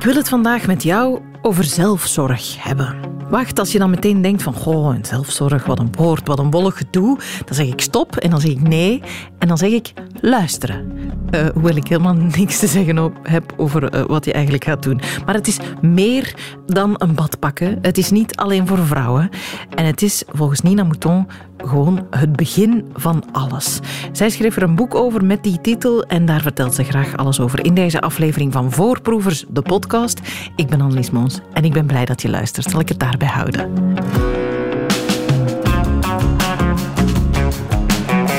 Ik wil het vandaag met jou over zelfzorg hebben. Wacht, als je dan meteen denkt van, goh, en zelfzorg, wat een woord, wat een wollig gedoe, dan zeg ik stop en dan zeg ik nee en dan zeg ik luisteren. Uh, hoewel ik helemaal niks te zeggen heb over uh, wat je eigenlijk gaat doen. Maar het is meer dan een bad pakken. Het is niet alleen voor vrouwen. En het is volgens Nina Mouton gewoon het begin van alles. Zij schreef er een boek over met die titel en daar vertelt ze graag alles over in deze aflevering van Voorproevers, de podcast. Ik ben Annelies Moons en ik ben blij dat je luistert. Zal ik het daarbij houden.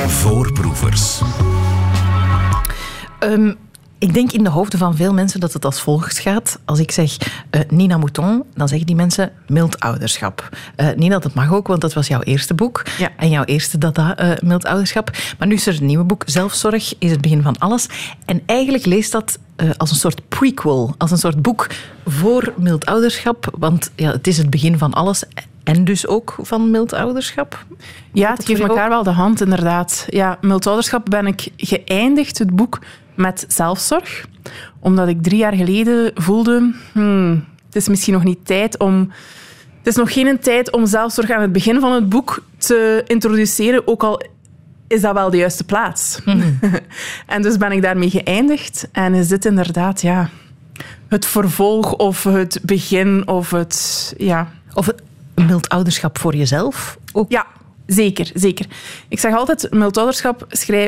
Voorproevers. Um, ik denk in de hoofden van veel mensen dat het als volgt gaat. Als ik zeg uh, Nina Mouton, dan zeggen die mensen mild ouderschap. Uh, Nina, dat mag ook, want dat was jouw eerste boek. Ja. En jouw eerste dada, uh, mild ouderschap. Maar nu is er een nieuwe boek, Zelfzorg is het begin van alles. En eigenlijk leest dat als een soort prequel, als een soort boek voor mild ouderschap. Want ja, het is het begin van alles. En dus ook van mild ouderschap? Ja, het geeft elkaar wel de hand, inderdaad. Ja, mild ouderschap ben ik geëindigd, het boek met zelfzorg. Omdat ik drie jaar geleden voelde, hmm, het is misschien nog niet tijd om... Het is nog geen tijd om zelfzorg aan het begin van het boek te introduceren, ook al is dat wel de juiste plaats. Mm. en dus ben ik daarmee geëindigd. En is dit inderdaad ja, het vervolg of het begin of het... Ja. Of het mild ouderschap voor jezelf? Ook. Ja, Zeker, zeker. Ik zeg altijd, mildouderschap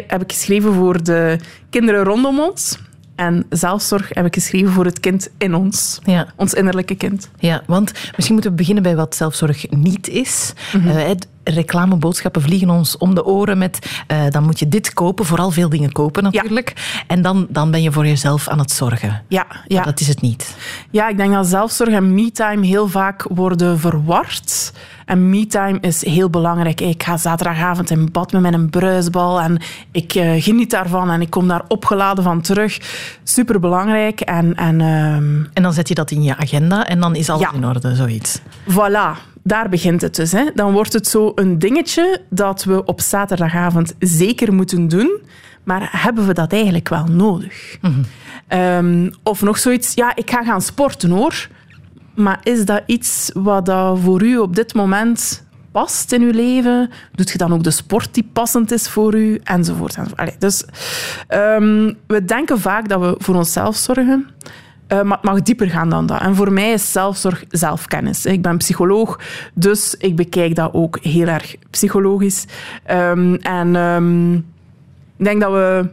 heb ik geschreven voor de kinderen rondom ons. En zelfzorg heb ik geschreven voor het kind in ons. Ja. Ons innerlijke kind. Ja, want misschien moeten we beginnen bij wat zelfzorg niet is. Mm reclameboodschappen vliegen ons om de oren met uh, dan moet je dit kopen, vooral veel dingen kopen natuurlijk. En dan, dan ben je voor jezelf aan het zorgen. Ja, ja. dat is het niet. Ja, ik denk dat zelfzorg en me-time heel vaak worden verward. En me-time is heel belangrijk. Ik ga zaterdagavond in bad met mijn bruisbal en ik uh, geniet daarvan en ik kom daar opgeladen van terug. Super belangrijk. En, en, uh... en dan zet je dat in je agenda en dan is alles in orde, zoiets. Voilà daar begint het dus. Hè. Dan wordt het zo een dingetje dat we op zaterdagavond zeker moeten doen. Maar hebben we dat eigenlijk wel nodig? Mm um, of nog zoiets, ja, ik ga gaan sporten hoor. Maar is dat iets wat dat voor u op dit moment past in uw leven? Doet je dan ook de sport die passend is voor u? Enzovoort. enzovoort. Dus um, we denken vaak dat we voor onszelf zorgen. Uh, maar het mag dieper gaan dan dat. En voor mij is zelfzorg zelfkennis. Ik ben psycholoog, dus ik bekijk dat ook heel erg psychologisch. Um, en um, ik denk dat we,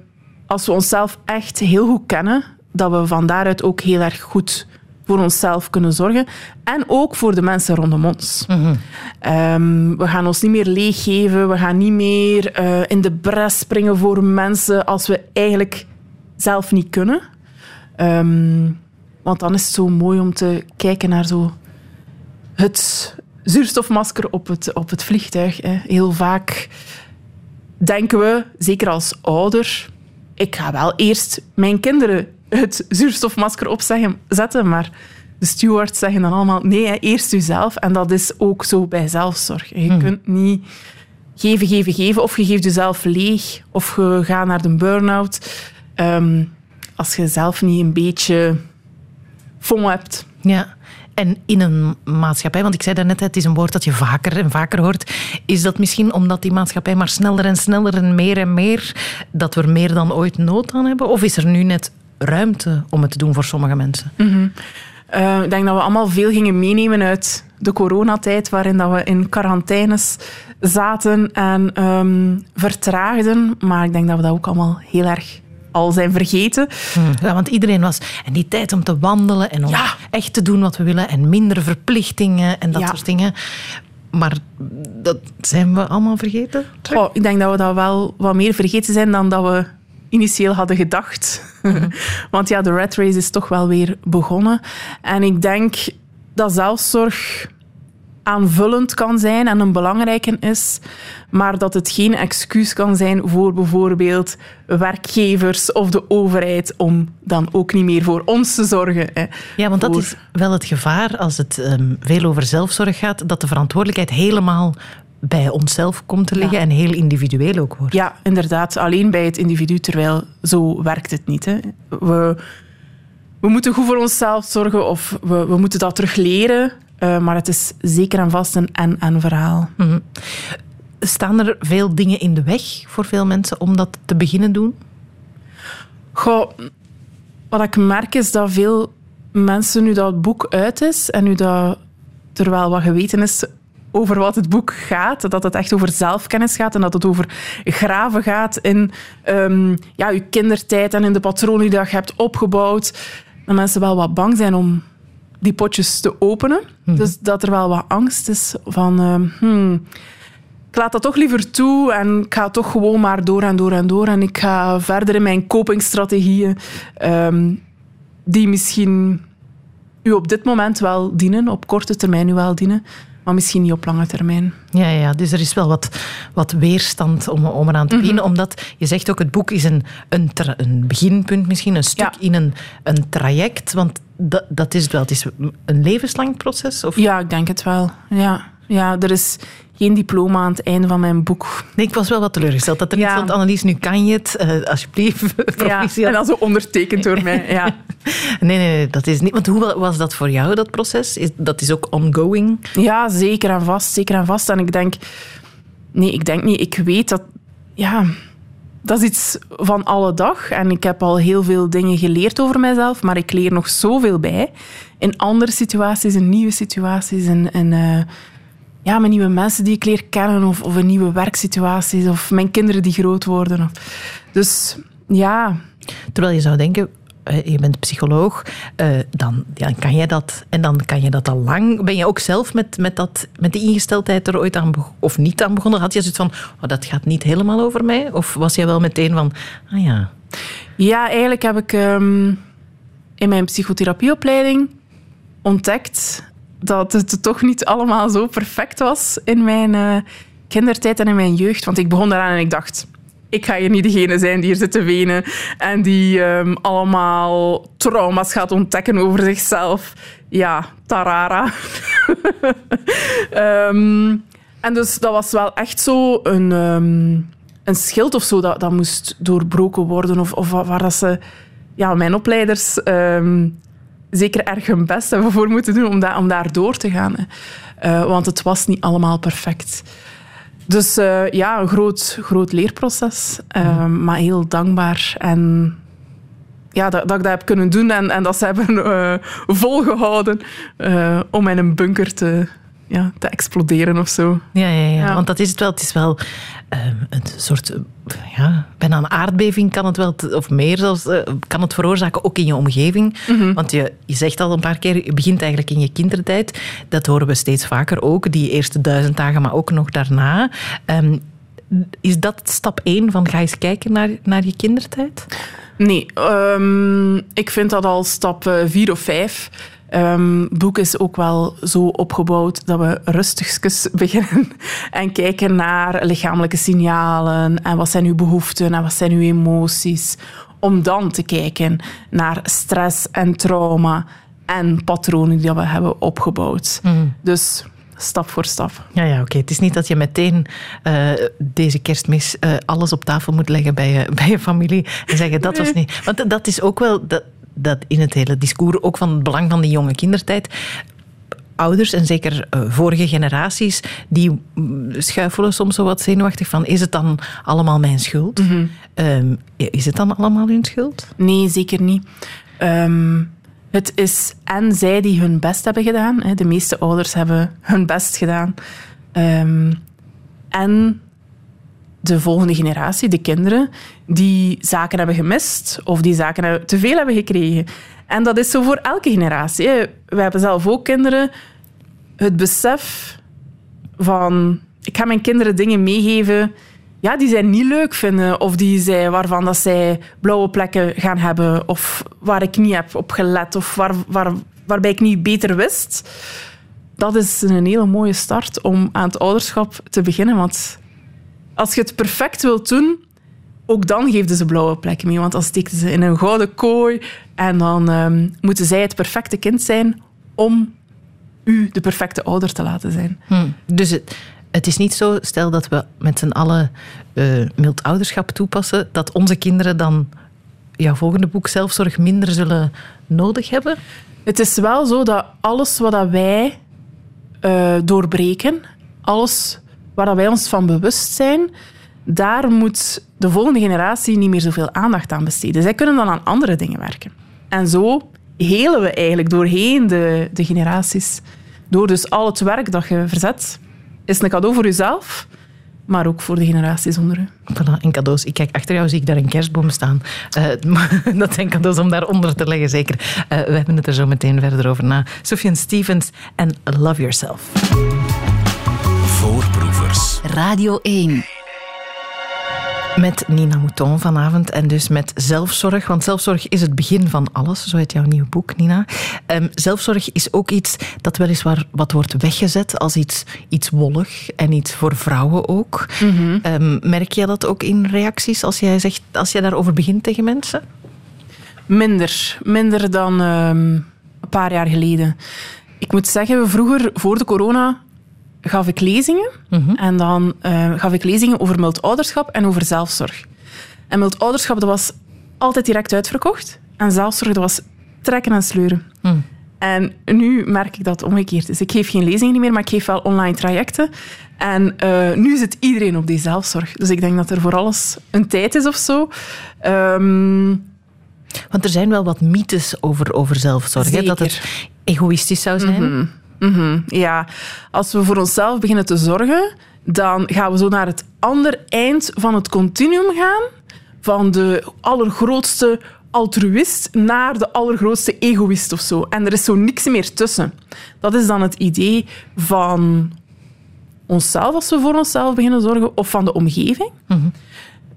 als we onszelf echt heel goed kennen, dat we van daaruit ook heel erg goed voor onszelf kunnen zorgen. En ook voor de mensen rondom ons. Mm -hmm. um, we gaan ons niet meer leeggeven. We gaan niet meer uh, in de bres springen voor mensen als we eigenlijk zelf niet kunnen. Um, want dan is het zo mooi om te kijken naar zo het zuurstofmasker op het, op het vliegtuig. Hè. Heel vaak denken we, zeker als ouder, ik ga wel eerst mijn kinderen het zuurstofmasker opzetten, maar de stewards zeggen dan allemaal nee, hè, eerst uzelf. En dat is ook zo bij zelfzorg. Je hmm. kunt niet geven, geven, geven, of je geeft jezelf leeg, of je gaat naar de burn-out. Um, als je zelf niet een beetje fond hebt. Ja. En in een maatschappij, want ik zei daarnet, het is een woord dat je vaker en vaker hoort. Is dat misschien omdat die maatschappij maar sneller en sneller en meer en meer, dat we er meer dan ooit nood aan hebben? Of is er nu net ruimte om het te doen voor sommige mensen? Mm -hmm. uh, ik denk dat we allemaal veel gingen meenemen uit de coronatijd, waarin dat we in quarantaines zaten en um, vertraagden. Maar ik denk dat we dat ook allemaal heel erg al zijn vergeten. Ja, want iedereen was... En die tijd om te wandelen en om ja. echt te doen wat we willen en minder verplichtingen en dat Ja. soort dingen. Maar dat zijn we allemaal vergeten? Goh, ik denk dat we dat wel wat meer vergeten zijn dan dat we initieel hadden gedacht. Want ja, de rat race is toch wel weer begonnen. En ik denk dat zelfzorg aanvullend kan zijn en een belangrijke is, maar dat het geen excuus kan zijn voor bijvoorbeeld werkgevers of de overheid om dan ook niet meer voor ons te zorgen. Hè. Ja, want dat is wel het gevaar als het ehm, veel over zelfzorg gaat, dat de verantwoordelijkheid helemaal bij onszelf komt te liggen Ja. en heel individueel ook wordt. Ja, inderdaad. Alleen bij het individu, terwijl zo werkt het niet. Hè. We we moeten goed voor onszelf zorgen of we, we moeten dat terug leren. Uh, maar het is zeker en vast een en-en verhaal. Mm Staan er veel dingen in de weg voor veel mensen om dat te beginnen doen? Goh, wat ik merk is dat veel mensen, nu dat het boek uit is en nu dat er wel wat geweten is over wat het boek gaat, dat het echt over zelfkennis gaat en dat het over graven gaat in um, ja, je kindertijd en in de patronen die je hebt opgebouwd, dat mensen wel wat bang zijn om die potjes te openen. Mhm. Dus dat er wel wat angst is van... Uh, hmm, ik laat dat toch liever toe en ik ga toch gewoon maar door en door en door. En ik ga verder in mijn copingstrategieën, um, die misschien u op dit moment wel dienen, op korte termijn u wel dienen, maar misschien niet op lange termijn. Ja, ja dus er is wel wat, wat weerstand om, om eraan te mhm. beginnen. Omdat je zegt ook, het boek is een, een, een beginpunt misschien, een stuk in een, een traject. Want dat, dat is het wel. Het is een levenslang proces? Of? Ja, ik denk het wel. Ja. ja, er is geen diploma aan het einde van mijn boek. Nee, ik was wel wat teleurgesteld dat er niet stond, Annelies, nu kan je het. Uh, alsjeblieft, proficiat. Ja, en dan zo ondertekend door mij, ja. nee, nee, nee, dat is niet... Want hoe was dat voor jou, dat proces? Is, dat is ook ongoing? Ja, zeker en vast, zeker en vast. En ik denk... Nee, ik denk niet. Ik weet dat... Ja, dat is iets van alle dag. En ik heb al heel veel dingen geleerd over mezelf, maar ik leer nog zoveel bij. In andere situaties, in nieuwe situaties, uh, ja, met nieuwe mensen die ik leer kennen, of, of in nieuwe werksituaties, of mijn kinderen die groot worden. Of. Dus ja. Terwijl je zou denken, eh, je bent psycholoog, uh, dan, ja, kan jij dat. En dan kan je dat al lang. Ben je ook zelf met, met, dat, met die ingesteldheid er ooit aan of niet aan begonnen? Had je zoiets van, oh, dat gaat niet helemaal over mij? Of was jij wel meteen van, ah ja. Ja, eigenlijk heb ik um, in mijn psychotherapieopleiding ontdekt dat het toch niet allemaal zo perfect was in mijn uh, kindertijd en in mijn jeugd. Want ik begon daaraan en ik dacht, ik ga hier niet degene zijn die hier zit te wenen en die um, allemaal trauma's gaat ontdekken over zichzelf. Ja, tarara. um, en dus dat was wel echt zo een, um, een schild of zo dat, dat moest doorbroken worden. Of, of waar dat ze, ja, mijn opleiders zeker erg hun best hebben voor moeten doen om, da om daar door te gaan. Uh, want het was niet allemaal perfect. Dus uh, ja, een groot, groot leerproces, uh, maar heel dankbaar. En ja, dat, dat, ik dat heb kunnen doen en, en dat ze hebben volgehouden om in een bunker te, ja, te exploderen of zo. Ja, ja, ja, want dat is het wel. Het is wel ehm, een soort, ja, bijna een aardbeving kan het wel, of meer zelfs, kan het veroorzaken, ook in je omgeving. Mhm. Want je, je zegt al een paar keer, je begint eigenlijk in je kindertijd. Dat horen we steeds vaker ook, die eerste duizend dagen, maar ook nog daarna. Um, is dat stap één van ga eens kijken naar, naar je kindertijd? Nee, um, ik vind dat al stap uh, vier of vijf. Um, het boek is ook wel zo opgebouwd dat we rustigjes beginnen en kijken naar lichamelijke signalen en wat zijn uw behoeften en wat zijn uw emoties. Om dan te kijken naar stress en trauma en patronen die we hebben opgebouwd. Mm. Dus stap voor stap. Ja, ja oké. Het is niet dat je meteen uh, deze kerstmis uh, alles op tafel moet leggen bij je, bij je familie en zeggen dat was niet. Want dat is ook wel. Dat, dat in het hele discours, ook van het belang van die jonge kindertijd, ouders en zeker uh, vorige generaties, die schuifelen soms zo wat zenuwachtig van, is het dan allemaal mijn schuld? Mm -hmm. is het dan allemaal hun schuld? Nee, zeker niet. Um, het is en zij die hun best hebben gedaan. Hè. De meeste ouders hebben hun best gedaan. Um, en de volgende generatie, de kinderen, die zaken hebben gemist of die zaken te veel hebben gekregen. En dat is zo voor elke generatie. We hebben zelf ook kinderen. Het besef van, ik ga mijn kinderen dingen meegeven ja, die zij niet leuk vinden of die zij, waarvan dat zij blauwe plekken gaan hebben of waar ik niet heb op gelet of waar, waar, waarbij ik niet beter wist. Dat is een hele mooie start om aan het ouderschap te beginnen. Want als je het perfect wilt doen, ook dan geven ze blauwe plekken mee. Want dan steken ze in een gouden kooi en dan ehm, moeten zij het perfecte kind zijn om u de perfecte ouder te laten zijn. Hmm. Dus het, het is niet zo, stel dat we met z'n allen uh, mild ouderschap toepassen, dat onze kinderen dan jouw volgende boek zelfzorg minder zullen nodig hebben? Het is wel zo dat alles wat wij eh, doorbreken, alles waar wij ons van bewust zijn, daar moet de volgende generatie niet meer zoveel aandacht aan besteden. Zij kunnen dan aan andere dingen werken. En zo helen we eigenlijk doorheen de, de generaties. Door dus al het werk dat je verzet, is een cadeau voor jezelf, maar ook voor de generaties onder u. Voilà, en cadeaus. Ik kijk achter jou, zie ik daar een kerstboom staan. Uh, dat zijn cadeaus om daaronder te leggen, zeker. Uh, we hebben het er zo meteen verder over na. Sofian Stevens en Love Yourself. Radio 1. Met Nina Mouton vanavond en dus met zelfzorg. Want zelfzorg is het begin van alles, zo heet jouw nieuwe boek, Nina. Um, zelfzorg is ook iets dat weliswaar wat wordt weggezet als iets, iets wollig en iets voor vrouwen ook. Mm -hmm. um, merk jij dat ook in reacties als jij, zegt, als jij daarover begint tegen mensen? Minder. Minder dan um, een paar jaar geleden. Ik moet zeggen, vroeger, voor de corona, gaf ik lezingen. Mm -hmm. En dan uh, gaf ik lezingen over multouderschap en over zelfzorg. En multouderschap, dat was altijd direct uitverkocht. En zelfzorg, dat was trekken en sleuren. Mm. En nu merk ik dat omgekeerd is. Ik geef geen lezingen meer, maar ik geef wel online trajecten. En uh, nu zit iedereen op die zelfzorg. Dus ik denk dat er voor alles een tijd is of zo. Um, Want er zijn wel wat mythes over, over zelfzorg. Hè? Dat het egoïstisch zou zijn. Mm -hmm. Mm -hmm. Ja, als we voor onszelf beginnen te zorgen, dan gaan we zo naar het andere eind van het continuum gaan. Van de allergrootste altruïst naar de allergrootste egoïst of zo. En er is zo niks meer tussen. Dat is dan het idee van onszelf, als we voor onszelf beginnen zorgen, of van de omgeving. Mm -hmm.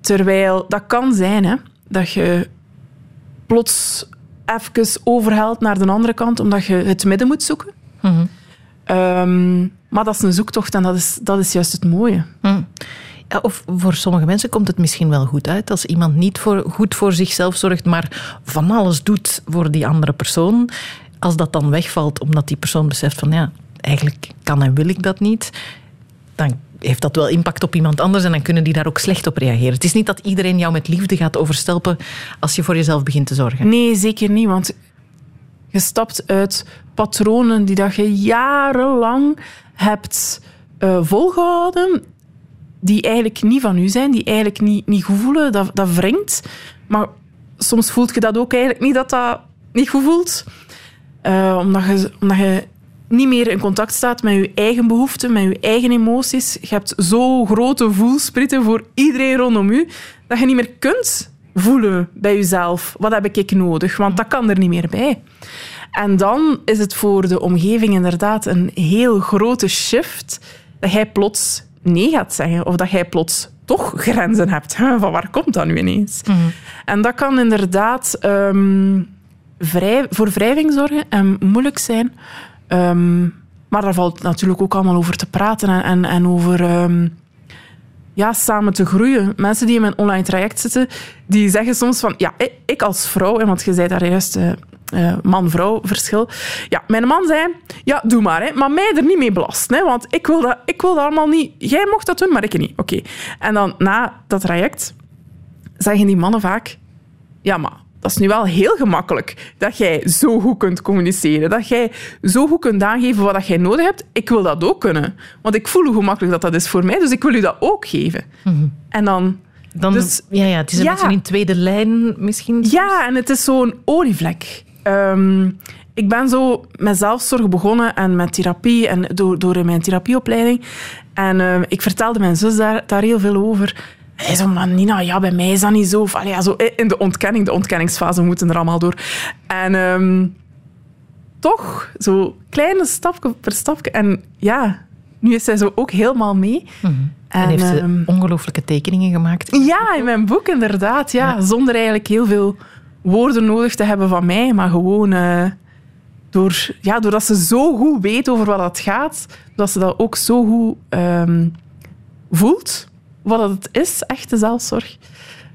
Terwijl dat kan zijn hè, dat je plots even overhaalt naar de andere kant, omdat je het midden moet zoeken. Mm -hmm. um, maar dat is een zoektocht en dat is, dat is juist het mooie. Mm. Ja, of voor sommige mensen komt het misschien wel goed uit als iemand niet voor, goed voor zichzelf zorgt, maar van alles doet voor die andere persoon. Als dat dan wegvalt omdat die persoon beseft van ja, eigenlijk kan en wil ik dat niet, dan heeft dat wel impact op iemand anders en dan kunnen die daar ook slecht op reageren. Het is niet dat iedereen jou met liefde gaat overstelpen als je voor jezelf begint te zorgen. Nee, zeker niet, want je stapt uit patronen die dat je jarenlang hebt uh, volgehouden, die eigenlijk niet van u zijn, die eigenlijk niet, niet goed voelen. Dat, dat wringt. Maar soms voelt je dat ook eigenlijk niet, dat dat niet goed voelt. Uh, omdat, je, omdat je niet meer in contact staat met je eigen behoeften, met je eigen emoties. Je hebt zo grote voelspritten voor iedereen rondom u, dat je niet meer kunt voelen bij jezelf. Wat heb ik nodig? Want dat kan er niet meer bij. En dan is het voor de omgeving inderdaad een heel grote shift dat jij plots nee gaat zeggen. Of dat jij plots toch grenzen hebt. Van waar komt dat nu ineens? Mm-hmm. En dat kan inderdaad um, vrij, voor wrijving zorgen en moeilijk zijn. Um, maar daar valt natuurlijk ook allemaal over te praten en, en, en over... Um, ja, samen te groeien. Mensen die in mijn online traject zitten, die zeggen soms van... Ja, ik als vrouw, want je zei daar juist... Uh, uh, man-vrouw verschil. Ja, mijn man zei, ja, doe maar, hè, maar mij er niet mee belasten, hè, want ik wil, dat, ik wil dat allemaal niet... Jij mocht dat doen, maar ik niet. Oké. En dan, na dat traject, zeggen die mannen vaak, ja, maar dat is nu wel heel gemakkelijk dat jij zo goed kunt communiceren, dat jij zo goed kunt aangeven wat jij nodig hebt. Ik wil dat ook kunnen, want ik voel hoe gemakkelijk dat, dat is voor mij, dus ik wil u dat ook geven. Mm-hmm. En dan... dan dus, ja, ja, het is een ja, beetje in tweede lijn misschien. Ja, en het is zo'n olievlek. Um, ik ben zo met zelfzorg begonnen en met therapie en door, door mijn therapieopleiding. En uh, ik vertelde mijn zus daar, daar heel veel over. Hij zei, maar Nina, ja, bij mij is dat niet zo. Of, allee, ja, zo in de ontkenning, de ontkenningsfase, we moeten er allemaal door. En um, toch, zo kleine stapje per stapje. En ja, nu is zij zo ook helemaal mee. Mm-hmm. En, en, heeft ze um, ongelooflijke tekeningen gemaakt? Ja, in mijn boek inderdaad. Ja, ja. Zonder eigenlijk heel veel woorden nodig te hebben van mij, maar gewoon uh, door, ja, doordat ze zo goed weet over wat het gaat, dat ze dat ook zo goed um, voelt, wat het is, echte zelfzorg.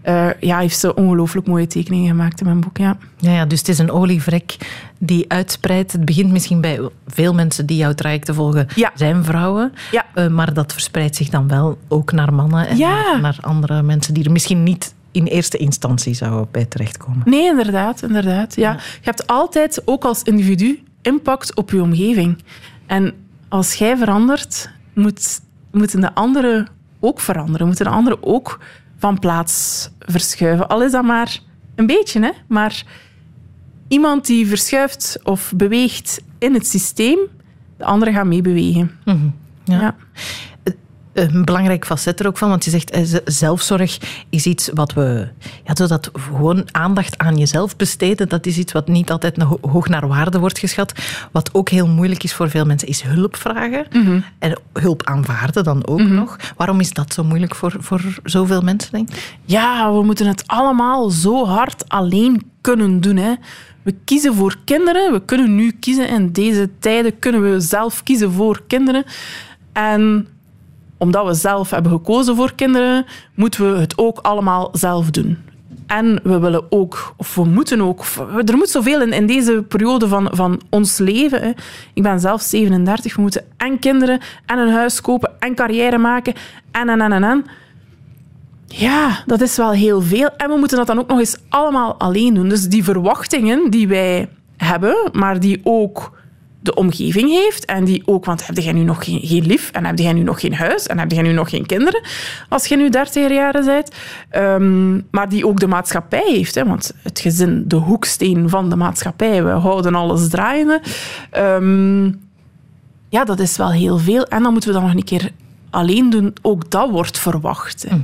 Uh, ja, heeft ze ongelooflijk mooie tekeningen gemaakt in mijn boek. Ja. Ja, ja, dus het is een olievrek die uitspreidt. Het begint misschien bij veel mensen die jouw trajecten volgen, ja. zijn vrouwen. Ja. Uh, maar dat verspreidt zich dan wel ook naar mannen en ja. naar, naar andere mensen die er misschien niet in eerste instantie zou bij terechtkomen. Nee, inderdaad. inderdaad ja. Je hebt altijd, ook als individu, impact op je omgeving. En als jij verandert, moet, moeten de anderen ook veranderen. Moeten de anderen ook van plaats verschuiven. Al is dat maar een beetje, hè? maar iemand die verschuift of beweegt in het systeem, de anderen gaan meebewegen. Mhm. Ja. Ja. Een belangrijk facet er ook van, want je zegt eh, zelfzorg is iets wat we, ja, zodat gewoon aandacht aan jezelf besteden, dat is iets wat niet altijd ho- hoog naar waarde wordt geschat. Wat ook heel moeilijk is voor veel mensen, is hulp vragen en hulp aanvaarden dan ook nog. Waarom is dat zo moeilijk voor, voor zoveel mensen, denk je? Ja, we moeten het allemaal zo hard alleen kunnen doen. Hè. We kiezen voor kinderen. We kunnen nu kiezen. In deze tijden kunnen we zelf kiezen voor kinderen. En omdat we zelf hebben gekozen voor kinderen, moeten we het ook allemaal zelf doen. En we willen ook, of we moeten ook, er moet zoveel in, in deze periode van, van ons leven. Hè. Ik ben zelf 37, we moeten en kinderen, en een huis kopen, en carrière maken, en, en, en, en, en. Ja, dat is wel heel veel. En we moeten dat dan ook nog eens allemaal alleen doen. Dus die verwachtingen die wij hebben, maar die ook de omgeving heeft en die ook, want heb jij nu nog geen, geen lief en heb jij nu nog geen huis en heb jij nu nog geen kinderen als je nu 30 jaar bent, Ehm, maar die ook de maatschappij heeft, hè, want het gezin, de hoeksteen van de maatschappij, we houden alles draaiende. Ehm, ja, dat is wel heel veel. En dan moeten we dat nog een keer alleen doen. Ook dat wordt verwacht. hè.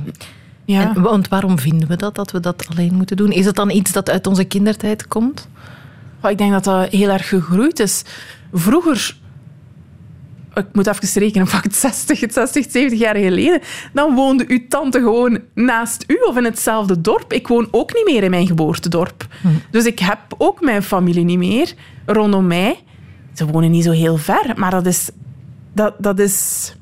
Ja. En, want waarom vinden we dat, dat we dat alleen moeten doen? Is het dan iets dat uit onze kindertijd komt? Ik denk dat dat heel erg gegroeid is. Vroeger, ik moet even rekenen, het 60, 60, 70 jaar geleden, dan woonde uw tante gewoon naast u of in hetzelfde dorp. Ik woon ook niet meer in mijn geboortedorp. Dus ik heb ook mijn familie niet meer rondom mij. Ze wonen niet zo heel ver, maar dat is, dat, dat is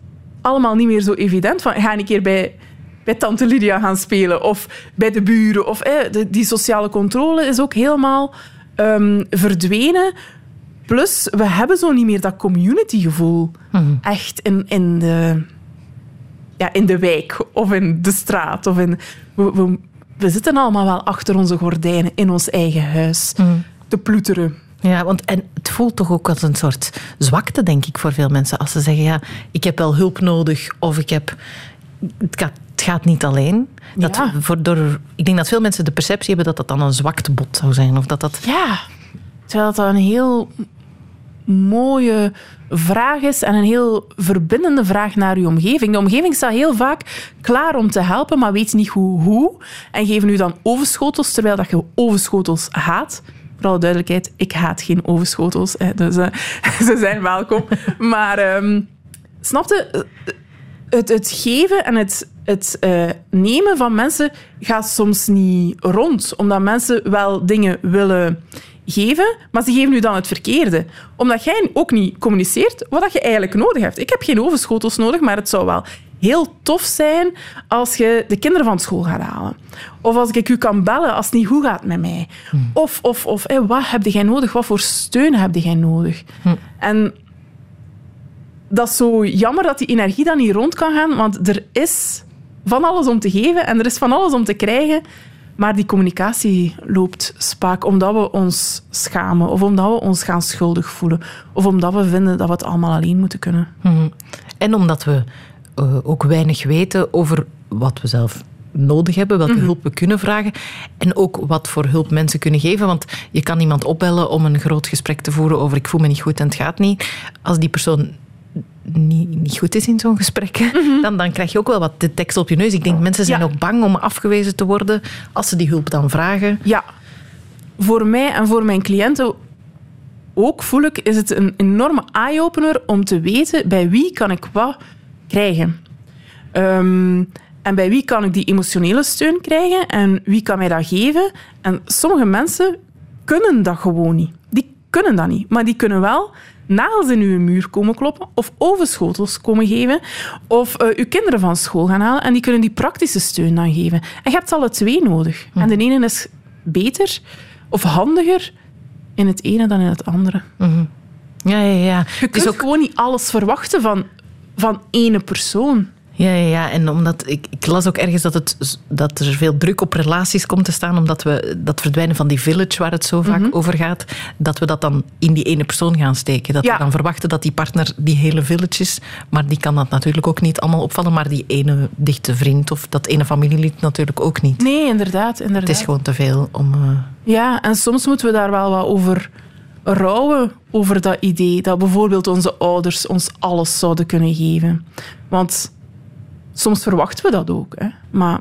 allemaal niet meer zo evident. Van, ga een keer bij, bij tante Lydia gaan spelen of bij de buren. Of, eh, de, die sociale controle is ook helemaal ehm, verdwenen. Plus, we hebben zo niet meer dat communitygevoel echt in, in, de, ja, in de wijk of in de straat. Of in, we, we, we zitten allemaal wel achter onze gordijnen in ons eigen huis te ploeteren. Ja, want en het voelt toch ook als een soort zwakte, denk ik, voor veel mensen. Als ze zeggen, ja, ik heb wel hulp nodig of ik heb... Het gaat, het gaat niet alleen. Dat Ja. voor, door, ik denk dat veel mensen de perceptie hebben dat dat dan een zwaktebod zou zijn. Of dat dat... Ja, terwijl dat een heel mooie vraag is en een heel verbindende vraag naar uw omgeving. De omgeving staat heel vaak klaar om te helpen, maar weet niet hoe. hoe en geven u dan overschotels, terwijl dat je overschotels haat. Voor alle duidelijkheid, ik haat geen overschotels, dus eh, ze zijn welkom. Maar ehm snapte, het, het geven en het, het eh, nemen van mensen gaat soms niet rond. Omdat mensen wel dingen willen geven, maar ze geven u dan het verkeerde. Omdat jij ook niet communiceert wat dat je eigenlijk nodig hebt. Ik heb geen overschotels nodig, maar het zou wel heel tof zijn als je de kinderen van school gaat halen. Of als ik u kan bellen als het niet goed gaat met mij. Of, of, of hé, wat heb jij nodig? Wat voor steun heb jij nodig? En dat is zo jammer dat die energie dan niet rond kan gaan, want er is van alles om te geven en er is van alles om te krijgen. Maar die communicatie loopt spaak omdat we ons schamen of omdat we ons gaan schuldig voelen of omdat we vinden dat we het allemaal alleen moeten kunnen. Mhm. En omdat we eh, ook weinig weten over wat we zelf nodig hebben, welke hulp we kunnen vragen en ook wat voor hulp mensen kunnen geven. Want je kan iemand opbellen om een groot gesprek te voeren over ik voel me niet goed en het gaat niet. Als die persoon niet, niet goed is in zo'n gesprek, hè, dan, dan krijg je ook wel wat de tekst op je neus. Ik denk, mensen zijn Ja. ook bang om afgewezen te worden als ze die hulp dan vragen. Ja, voor mij en voor mijn cliënten ook voel ik, is het een enorme eye-opener om te weten bij wie kan ik wat krijgen. Ehm, en bij wie kan ik die emotionele steun krijgen en wie kan mij dat geven. En sommige mensen kunnen dat gewoon niet. Die kunnen dat niet, maar die kunnen wel nagels in uw muur komen kloppen of overschotels komen geven of eh, uw kinderen van school gaan halen en die kunnen die praktische steun dan geven. En je hebt alle twee nodig. En de ene is beter of handiger in het ene dan in het andere. Ja, ja, ja. Je is kunt ook gewoon niet alles verwachten van, van ene persoon. Ja, ja, ja. en omdat ik, ik las ook ergens dat, het, dat er veel druk op relaties komt te staan, omdat we dat verdwijnen van die village waar het zo vaak Mhm. over gaat, dat we dat dan in die ene persoon gaan steken. Dat Ja. we dan verwachten dat die partner die hele village is, maar die kan dat natuurlijk ook niet allemaal opvallen, maar die ene dichte vriend of dat ene familielid natuurlijk ook niet. Nee, inderdaad. inderdaad. Het is gewoon te veel om... eh, Ja, en soms moeten we daar wel wat over rouwen, over dat idee dat bijvoorbeeld onze ouders ons alles zouden kunnen geven. Want soms verwachten we dat ook. Hè. Maar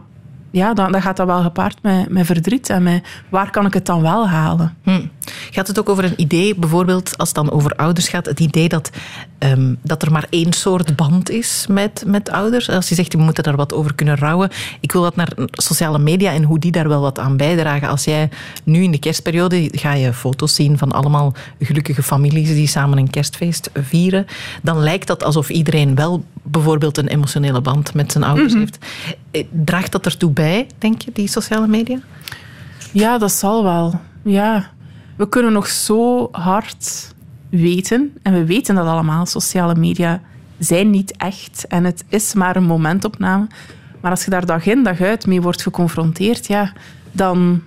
ja, dan, dan gaat dat wel gepaard met, met verdriet en met waar kan ik het dan wel halen. Hm. Gaat het ook over een idee, bijvoorbeeld als het dan over ouders gaat, het idee dat, ehm, dat er maar één soort band is met, met ouders? Als je zegt, we moeten daar wat over kunnen rouwen. Ik wil wat naar sociale media en hoe die daar wel wat aan bijdragen. Als jij nu in de kerstperiode ga je foto's zien van allemaal gelukkige families die samen een kerstfeest vieren, dan lijkt dat alsof iedereen wel bijvoorbeeld een emotionele band met zijn ouders heeft. Eh, Draagt dat ertoe bij, denk je, die sociale media? Ja, dat zal wel. Ja. We kunnen nog zo hard weten, en we weten dat allemaal, sociale media zijn niet echt en het is maar een momentopname. Maar als je daar dag in, dag uit mee wordt geconfronteerd, ja, dan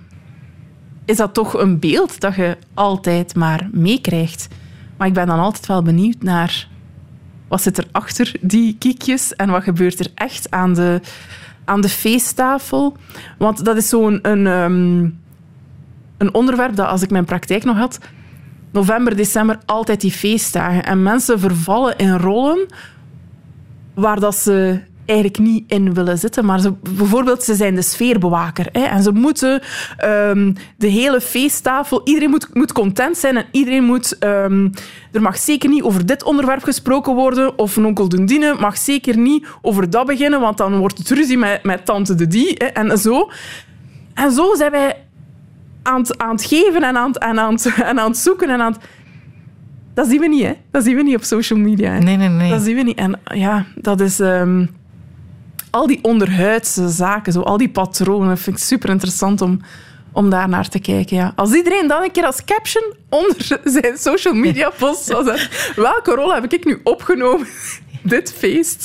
is dat toch een beeld dat je altijd maar meekrijgt. Maar ik ben dan altijd wel benieuwd naar wat zit er achter die kiekjes en wat gebeurt er echt aan de, aan de feesttafel. Want dat is zo'n een, ehm, een onderwerp dat als ik mijn praktijk nog had, november, december, altijd die feestdagen. En mensen vervallen in rollen waar dat ze eigenlijk niet in willen zitten. Maar ze, bijvoorbeeld, ze zijn de sfeerbewaker. Hè, en ze moeten ehm, de hele feesttafel... Iedereen moet, moet content zijn en iedereen moet... ehm, er mag zeker niet over dit onderwerp gesproken worden. Of een onkel Dundine mag zeker niet over dat beginnen, want dan wordt het ruzie met, met tante de die. Hè, en zo. En zo zijn wij aan het, aan het geven en aan het, en, aan het, en aan het zoeken. En aan het... Dat zien we niet, hè. Dat zien we niet op social media. Hè. Nee, nee, nee. Dat zien we niet. En ja, dat is... ehm, al die onderhuidse zaken, zo, al die patronen, vind ik super interessant om, om daar naar te kijken. Ja. Als iedereen dan een keer als caption onder zijn social media post zou zetten, welke rol heb ik nu opgenomen? Dit feest.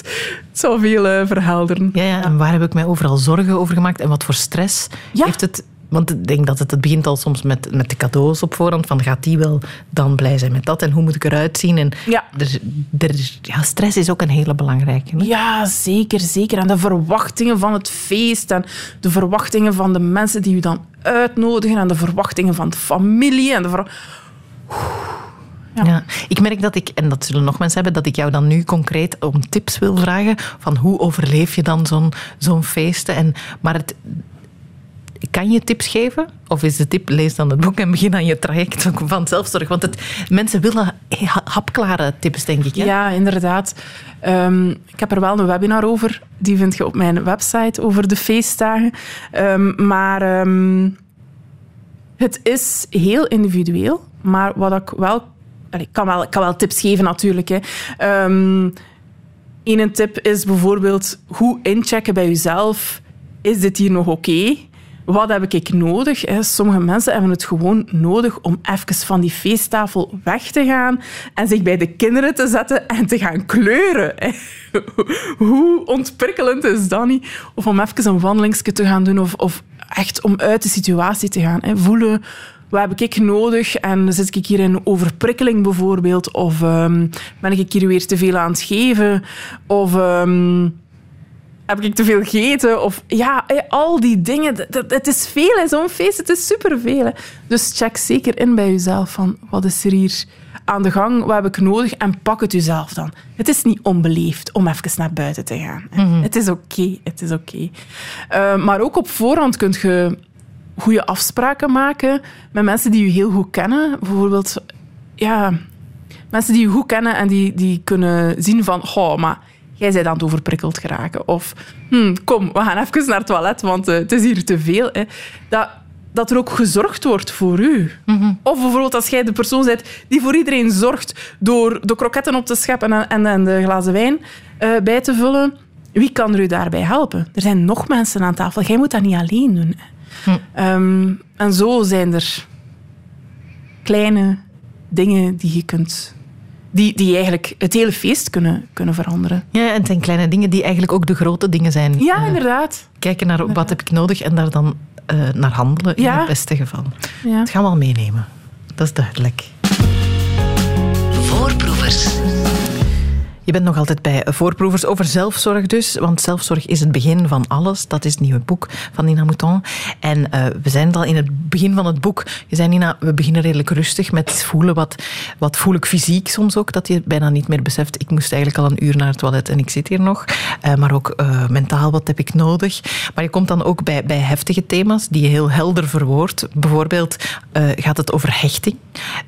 Het zou veel eh, verhelderen. Ja, ja, en waar heb ik mij overal zorgen over gemaakt en wat voor stress Ja. heeft het? Want ik denk dat het, het begint al soms met, met de cadeaus op voorhand. Van gaat die wel dan blij zijn met dat en hoe moet ik eruit zien? En Ja. er, er, ja, stress is ook een hele belangrijke. hè? Ja, zeker, zeker. En de verwachtingen van het feest en de verwachtingen van de mensen die u dan uitnodigen en de verwachtingen van de familie en de ver- Ja. Ja. Ik merk dat ik, en dat zullen nog mensen hebben, dat ik jou dan nu concreet om tips wil vragen van hoe overleef je dan zo'n zo'n feesten. En, maar het, kan je tips geven? Of is de tip, lees dan het boek en begin aan je traject van zelfzorg? Want het, mensen willen ha- hapklare tips, denk ik. Hè? Ja, inderdaad. Ehm, ik heb er wel een webinar over. Die vind je op mijn website over de feestdagen. Ehm, maar ehm, het is heel individueel. Maar wat ik wel... Ik kan wel, kan wel tips geven natuurlijk. Hè. Eén tip is bijvoorbeeld hoe inchecken bij jezelf. Is dit hier nog oké? Wat heb ik nodig? Sommige mensen hebben het gewoon nodig om even van die feesttafel weg te gaan en zich bij de kinderen te zetten en te gaan kleuren. Hoe ontprikkelend is dat niet? Of om even een wandelingsje te gaan doen of, of echt om uit de situatie te gaan. Voelen, wat heb ik nodig? En zit ik hier in overprikkeling bijvoorbeeld? Of ehm, ben ik hier weer te veel aan het geven? Of ehm, heb ik te veel gegeten? Of ja, eh, al die dingen. Het is veel, zo'n feest. Het is superveel. Dus check zeker in bij jezelf van wat is er hier aan de gang? Wat heb ik nodig? En pak het jezelf dan. Het is niet onbeleefd om even naar buiten te gaan. hè. Het is oké. het is oké. Eh, maar ook op voorhand kun je goede afspraken maken met mensen die je heel goed kennen. Bijvoorbeeld, ja, mensen die je goed kennen en die, die kunnen zien van, oh, maar jij bent aan het overprikkeld geraken. Of, hm, kom, we gaan even naar het toilet, want eh, het is hier te veel. Hè. Dat, dat er ook gezorgd wordt voor u. Of bijvoorbeeld als jij de persoon bent die voor iedereen zorgt door de kroketten op te scheppen en, en, en de glazen wijn eh, bij te vullen. Wie kan er u daarbij helpen? Er zijn nog mensen aan tafel. Jij moet dat niet alleen doen. hè. Ehm, en zo zijn er kleine dingen die je kunt die, die eigenlijk het hele feest kunnen, kunnen veranderen. Ja, en het zijn kleine dingen die eigenlijk ook de grote dingen zijn. Ja, Eh, inderdaad. kijken naar wat heb ik nodig en daar dan eh, naar handelen in Ja. het beste geval. Ja. Dat gaan we al meenemen. Dat is duidelijk. Voorproevers. Je bent nog altijd bij voorproevers over zelfzorg dus, want zelfzorg is het begin van alles. Dat is het nieuwe boek van Nina Mouton. En eh, we zijn al in het begin van het boek. Je zei Nina, we beginnen redelijk rustig met voelen. Wat, wat voel ik fysiek soms ook, dat je bijna niet meer beseft. Ik moest eigenlijk al een uur naar het toilet en ik zit hier nog. Eh, maar ook eh, mentaal, wat heb ik nodig? Maar je komt dan ook bij, bij heftige thema's die je heel helder verwoordt. Bijvoorbeeld gaat het over hechting.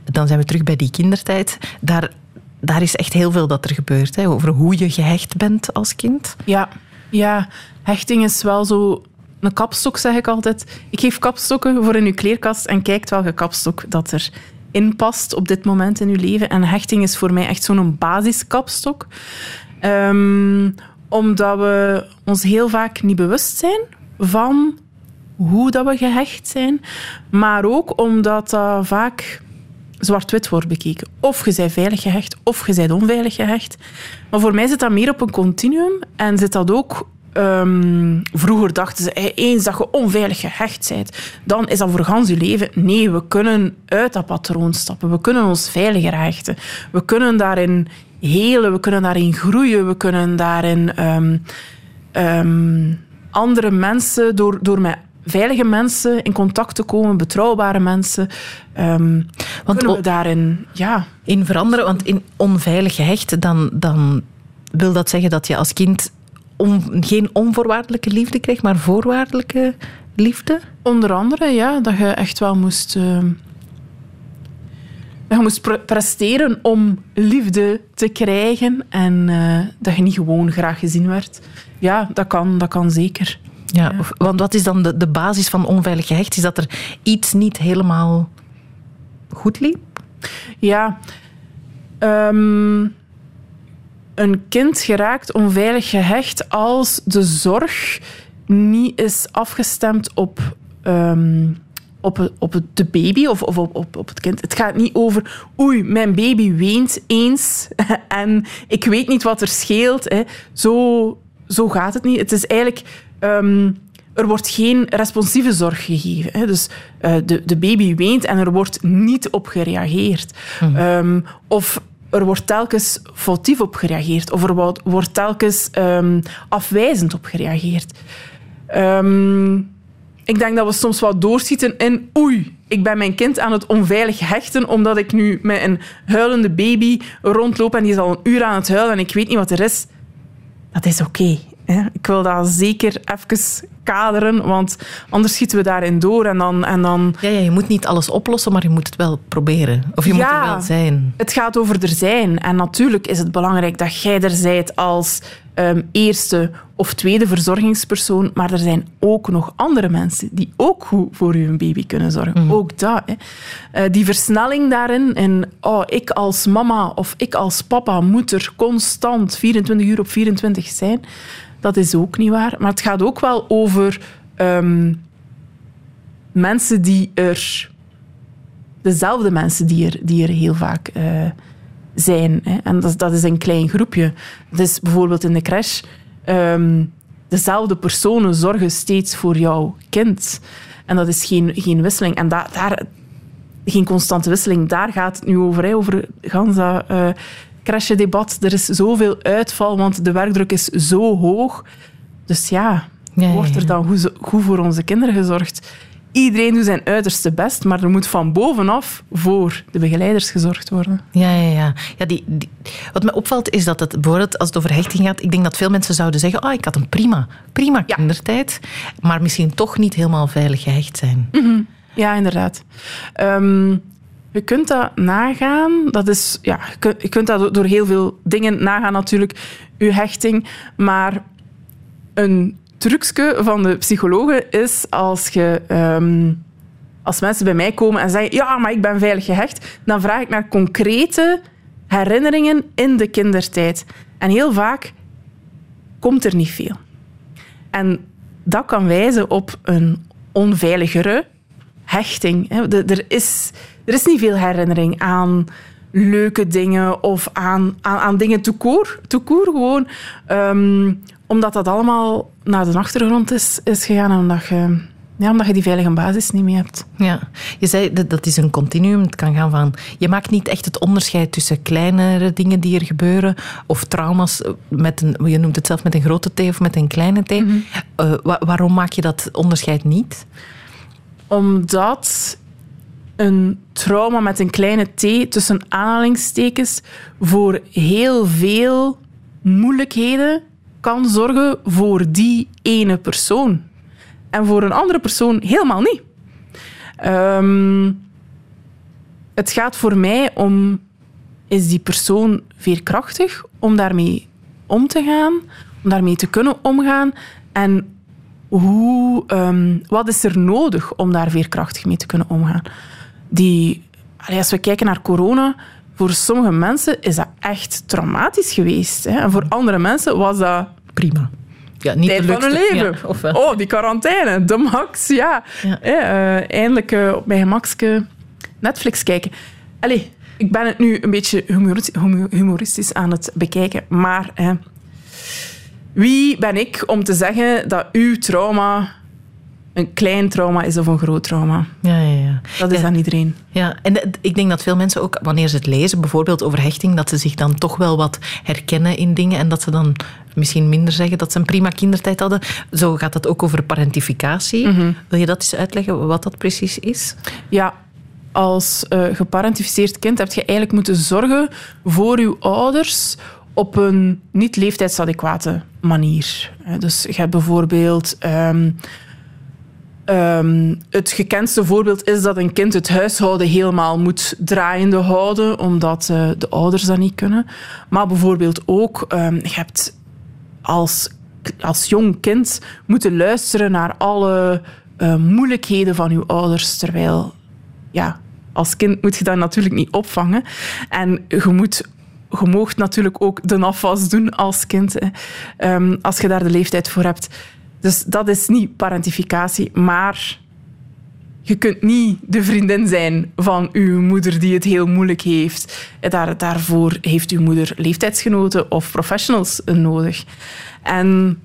Dan zijn we terug bij die kindertijd. Daar daar is echt heel veel dat er gebeurt. Hè, over hoe je gehecht bent als kind. Ja, ja, hechting is wel zo een kapstok, zeg ik altijd. Ik geef kapstokken voor in uw kleerkast en kijkt welke kapstok dat er in past op dit moment in uw leven. En hechting is voor mij echt zo'n basiskapstok. Ehm, omdat we ons heel vaak niet bewust zijn van hoe dat we gehecht zijn. Maar ook omdat dat vaak zwart-wit wordt bekeken. Of je bent veilig gehecht, of je bent onveilig gehecht. Maar voor mij zit dat meer op een continuum. En zit dat ook... ehm, vroeger dachten ze, eens dat je onveilig gehecht bent, dan is dat voor gans je leven. Nee, we kunnen uit dat patroon stappen. We kunnen ons veiliger hechten. We kunnen daarin helen, we kunnen daarin groeien, we kunnen daarin ehm, ehm, andere mensen, door, door met veilige mensen in contact te komen, betrouwbare mensen, ehm, Want kunnen we daarin... Ja, in veranderen, want in onveilig gehecht, dan, dan wil dat zeggen dat je als kind on- geen onvoorwaardelijke liefde kreeg, maar voorwaardelijke liefde. Onder andere, ja, dat je echt wel moest... ehm, dat je moest pre- presteren om liefde te krijgen en eh, dat je niet gewoon graag gezien werd. Ja, dat kan, dat kan zeker. Ja, Of, want wat is dan de, de basis van onveilig gehecht? Is dat er iets niet helemaal goed liep? Ja. Ehm, een kind geraakt onveilig gehecht als de zorg niet is afgestemd op, ehm, op, op de baby of, of op, op, op het kind. Het gaat niet over, oei, mijn baby weent eens en ik weet niet wat er scheelt. Hè. Zo, zo gaat het niet. Het is eigenlijk... ehm, er wordt geen responsieve zorg gegeven. Hè. Dus eh, de, de baby weent en er wordt niet op gereageerd. Ehm, of er wordt telkens foutief op gereageerd. Of er wordt, wordt telkens ehm, afwijzend op gereageerd. Ik denk dat we soms wat doorschieten in oei, ik ben mijn kind aan het onveilig hechten omdat ik nu met een huilende baby rondloop en die is al een uur aan het huilen en ik weet niet wat er is. Dat is oké. Ik wil dat zeker even kaderen, want anders schieten we daarin door en dan... En dan Ja, ja, je moet niet alles oplossen, maar je moet het wel proberen. Of je moet er wel zijn. Het gaat over er zijn. En natuurlijk is het belangrijk dat jij er zijt als ehm, eerste of tweede verzorgingspersoon. Maar er zijn ook nog andere mensen die ook goed voor hun baby kunnen zorgen. Ook dat. Hè. Eh, die versnelling daarin. En oh, ik als mama of ik als papa moet er constant 24 uur op 24 zijn. Dat is ook niet waar. Maar het gaat ook wel over ehm, mensen die er dezelfde mensen die er, die er heel vaak eh, zijn. Hè. En dat, is- dat is een klein groepje. Dus bijvoorbeeld in de crash, ehm, dezelfde personen zorgen steeds voor jouw kind. En dat is geen, geen wisseling. En da- daar, geen constante wisseling, daar gaat het nu over. Hè, over gans dat eh, crashdebat. Er is zoveel uitval, want de werkdruk is zo hoog. Dus ja, Ja, ja, wordt er dan goed, goed voor onze kinderen gezorgd? Iedereen doet zijn uiterste best, maar er moet van bovenaf voor de begeleiders gezorgd worden. Ja, ja, ja. ja die, die- wat me opvalt is dat het bijvoorbeeld als het over hechting gaat, ik denk dat veel mensen zouden zeggen, oh, ik had een prima, prima Ja. kindertijd, maar misschien toch niet helemaal veilig gehecht zijn. Ja, inderdaad. Ehm, je kunt dat nagaan. Dat is, ja, je, kunt, dat door- door heel veel dingen nagaan, natuurlijk, je hechting. Maar een trucje van de psychologen is als je... ehm, als mensen bij mij komen en zeggen, ja, maar ik ben veilig gehecht, dan vraag ik naar concrete herinneringen in de kindertijd. En heel vaak komt er niet veel. En dat kan wijzen op een onveiligere hechting. Er is, er is niet veel herinnering aan leuke dingen of aan, aan, aan dingen toekoor. Toekoor gewoon. Ehm, omdat dat allemaal naar de achtergrond is, is gegaan en omdat je, ja, omdat je die veilige basis niet meer hebt. Ja, je zei dat dat is een continuum. Het kan gaan van. Je maakt niet echt het onderscheid tussen kleinere dingen die er gebeuren of trauma's met een. Je noemt het zelf met een grote T of met een kleine T. Eh, wa- waarom maak je dat onderscheid niet? Omdat een trauma met een kleine t tussen aanhalingstekens voor heel veel moeilijkheden kan zorgen voor die ene persoon. En voor een andere persoon helemaal niet. Ehm, het gaat voor mij om, is die persoon veerkrachtig om daarmee om te gaan, om daarmee te kunnen omgaan en hoe, ehm, wat is er nodig om daar veerkrachtig mee te kunnen omgaan? Die, als we kijken naar corona, voor sommige mensen is dat echt traumatisch geweest. Hè? En voor andere mensen was dat Prima. Ja, niet tijd de van hun leven. Ja, of wel? Oh, die quarantaine, de max, ja. Eh, eindelijk eh, op mijn gemakske Netflix kijken. Allee, ik ben het nu een beetje humoristisch, humoristisch aan het bekijken, maar hè, wie ben ik om te zeggen dat uw trauma een klein trauma is of een groot trauma? Ja, ja, ja. Dat is Ja. aan iedereen. Ja, en de- ik denk dat veel mensen ook, wanneer ze het lezen, bijvoorbeeld over hechting, dat ze zich dan toch wel wat herkennen in dingen en dat ze dan misschien minder zeggen dat ze een prima kindertijd hadden. Zo gaat dat ook over parentificatie. Wil je dat eens uitleggen, wat dat precies is? Ja, als eh geparentificeerd kind heb je eigenlijk moeten zorgen voor je ouders op een niet leeftijdsadequate manier. Dus je hebt bijvoorbeeld... ehm, ehm, het gekendste voorbeeld is dat een kind het huishouden helemaal moet draaiende houden, omdat eh, de ouders dat niet kunnen. Maar bijvoorbeeld ook, ehm, je hebt als, als jong kind moeten luisteren naar alle eh, moeilijkheden van je ouders, terwijl ja, als kind moet je dat natuurlijk niet opvangen. En je moet je moogt natuurlijk ook de afwas doen als kind, ehm, als je daar de leeftijd voor hebt. Dus dat is niet parentificatie, maar je kunt niet de vriendin zijn van uw moeder die het heel moeilijk heeft. Daar, daarvoor heeft uw moeder leeftijdsgenoten of professionals nodig. En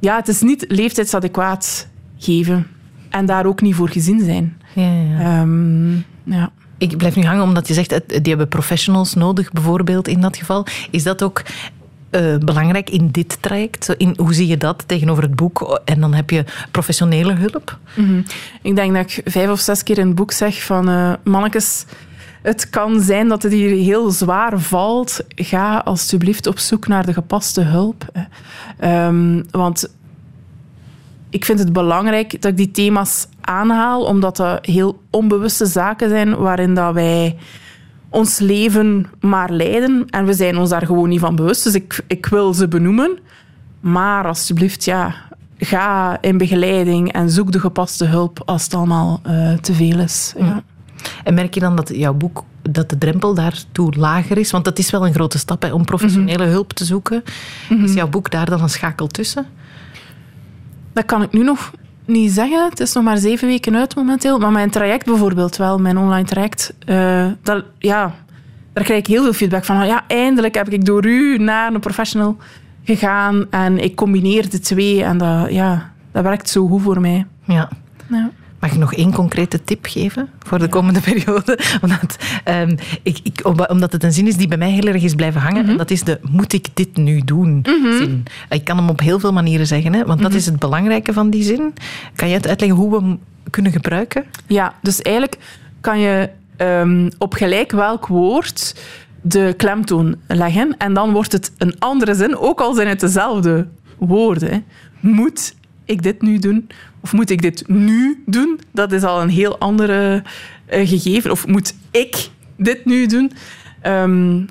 ja, het is niet leeftijdsadequaat geven en daar ook niet voor gezien zijn. Ja, ja. Ehm, ja. Ik blijf nu hangen omdat je zegt, die hebben professionals nodig, bijvoorbeeld in dat geval. Is dat ook eh, belangrijk in dit traject? In, hoe zie je dat tegenover het boek? En dan heb je professionele hulp. Ik denk dat ik vijf of zes keer in het boek zeg van mannetjes, het kan zijn dat het hier heel zwaar valt. Ga alsjeblieft op zoek naar de gepaste hulp. Ehm, want ik vind het belangrijk dat ik die thema's aanhaal, omdat dat heel onbewuste zaken zijn waarin dat wij ons leven maar leiden. En we zijn ons daar gewoon niet van bewust. Dus ik, ik wil ze benoemen. Maar alsjeblieft, ja, ga in begeleiding en zoek de gepaste hulp als het allemaal eh, te veel is. Ja. En merk je dan dat jouw boek, dat de drempel daartoe lager is? Want dat is wel een grote stap hè, om professionele hulp te zoeken. Is jouw boek daar dan een schakel tussen? Dat kan ik nu nog niet zeggen. Het is nog maar zeven weken uit momenteel. Maar mijn traject bijvoorbeeld wel, mijn online traject, eh, dat, ja, daar krijg ik heel veel feedback van. Ja, eindelijk heb ik door u naar een professional gegaan en ik combineer de twee en dat, ja, dat werkt zo goed voor mij. Ja. Ja. Mag ik nog één concrete tip geven voor de komende periode? Omdat, ehm, ik, ik, om- omdat het een zin is die bij mij heel erg is blijven hangen. En dat is de moet ik dit nu doen zin. Ik kan hem op heel veel manieren zeggen, hè, want dat is het belangrijke van die zin. Kan je het uitleggen hoe we hem kunnen gebruiken? Ja, dus eigenlijk kan je ehm, op gelijk welk woord de klemtoon leggen en dan wordt het een andere zin, ook al zijn het dezelfde woorden. hè. Moet ik dit nu doen? Of moet ik dit nu doen? Dat is al een heel andere eh, gegeven. Of moet ik dit nu doen? Ehm,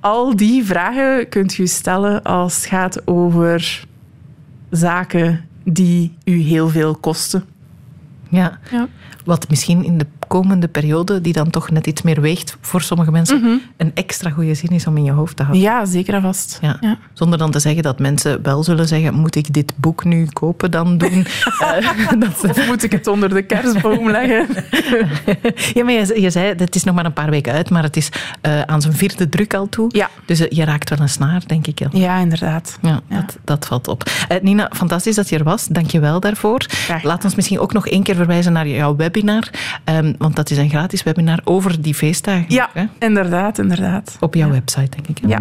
al die vragen kunt u stellen als het gaat over zaken die u heel veel kosten. Ja. Ja. Wat misschien in de opkomende periode, die dan toch net iets meer weegt voor sommige mensen, een extra goede zin is om in je hoofd te houden. Ja, zeker en vast. Ja. Ja. Zonder dan te zeggen dat mensen wel zullen zeggen, moet ik dit boek nu kopen dan doen? Eh, dat, Of moet ik het onder de kerstboom leggen? ja, maar je, je zei, het is nog maar een paar weken uit, maar het is eh, aan zijn vierde druk al toe. Ja. Dus eh, je raakt wel een snaar, denk ik. Ja. Ja, inderdaad. Ja, Dat, dat valt op. Nina, fantastisch dat je er was. Dank je wel daarvoor. Laat ons misschien ook nog één keer verwijzen naar jouw webinar. ehm, want dat is een gratis webinar over die feestdagen. Ja, hè? inderdaad, inderdaad. Op jouw website, denk ik. hè? Ja.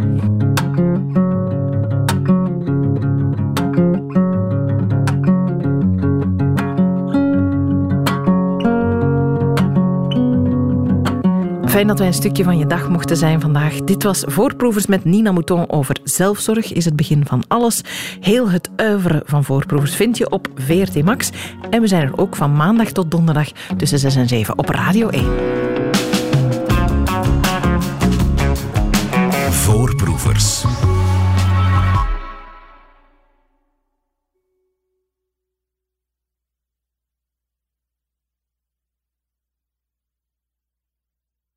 Fijn dat wij een stukje van je dag mochten zijn vandaag. Dit was Voorproevers met Nina Mouton over zelfzorg. Is het begin van alles. Heel het uiveren van Voorproevers vind je op VRT Max. En we zijn er ook van maandag tot donderdag tussen 6 en 7 op Radio 1. Voorproevers.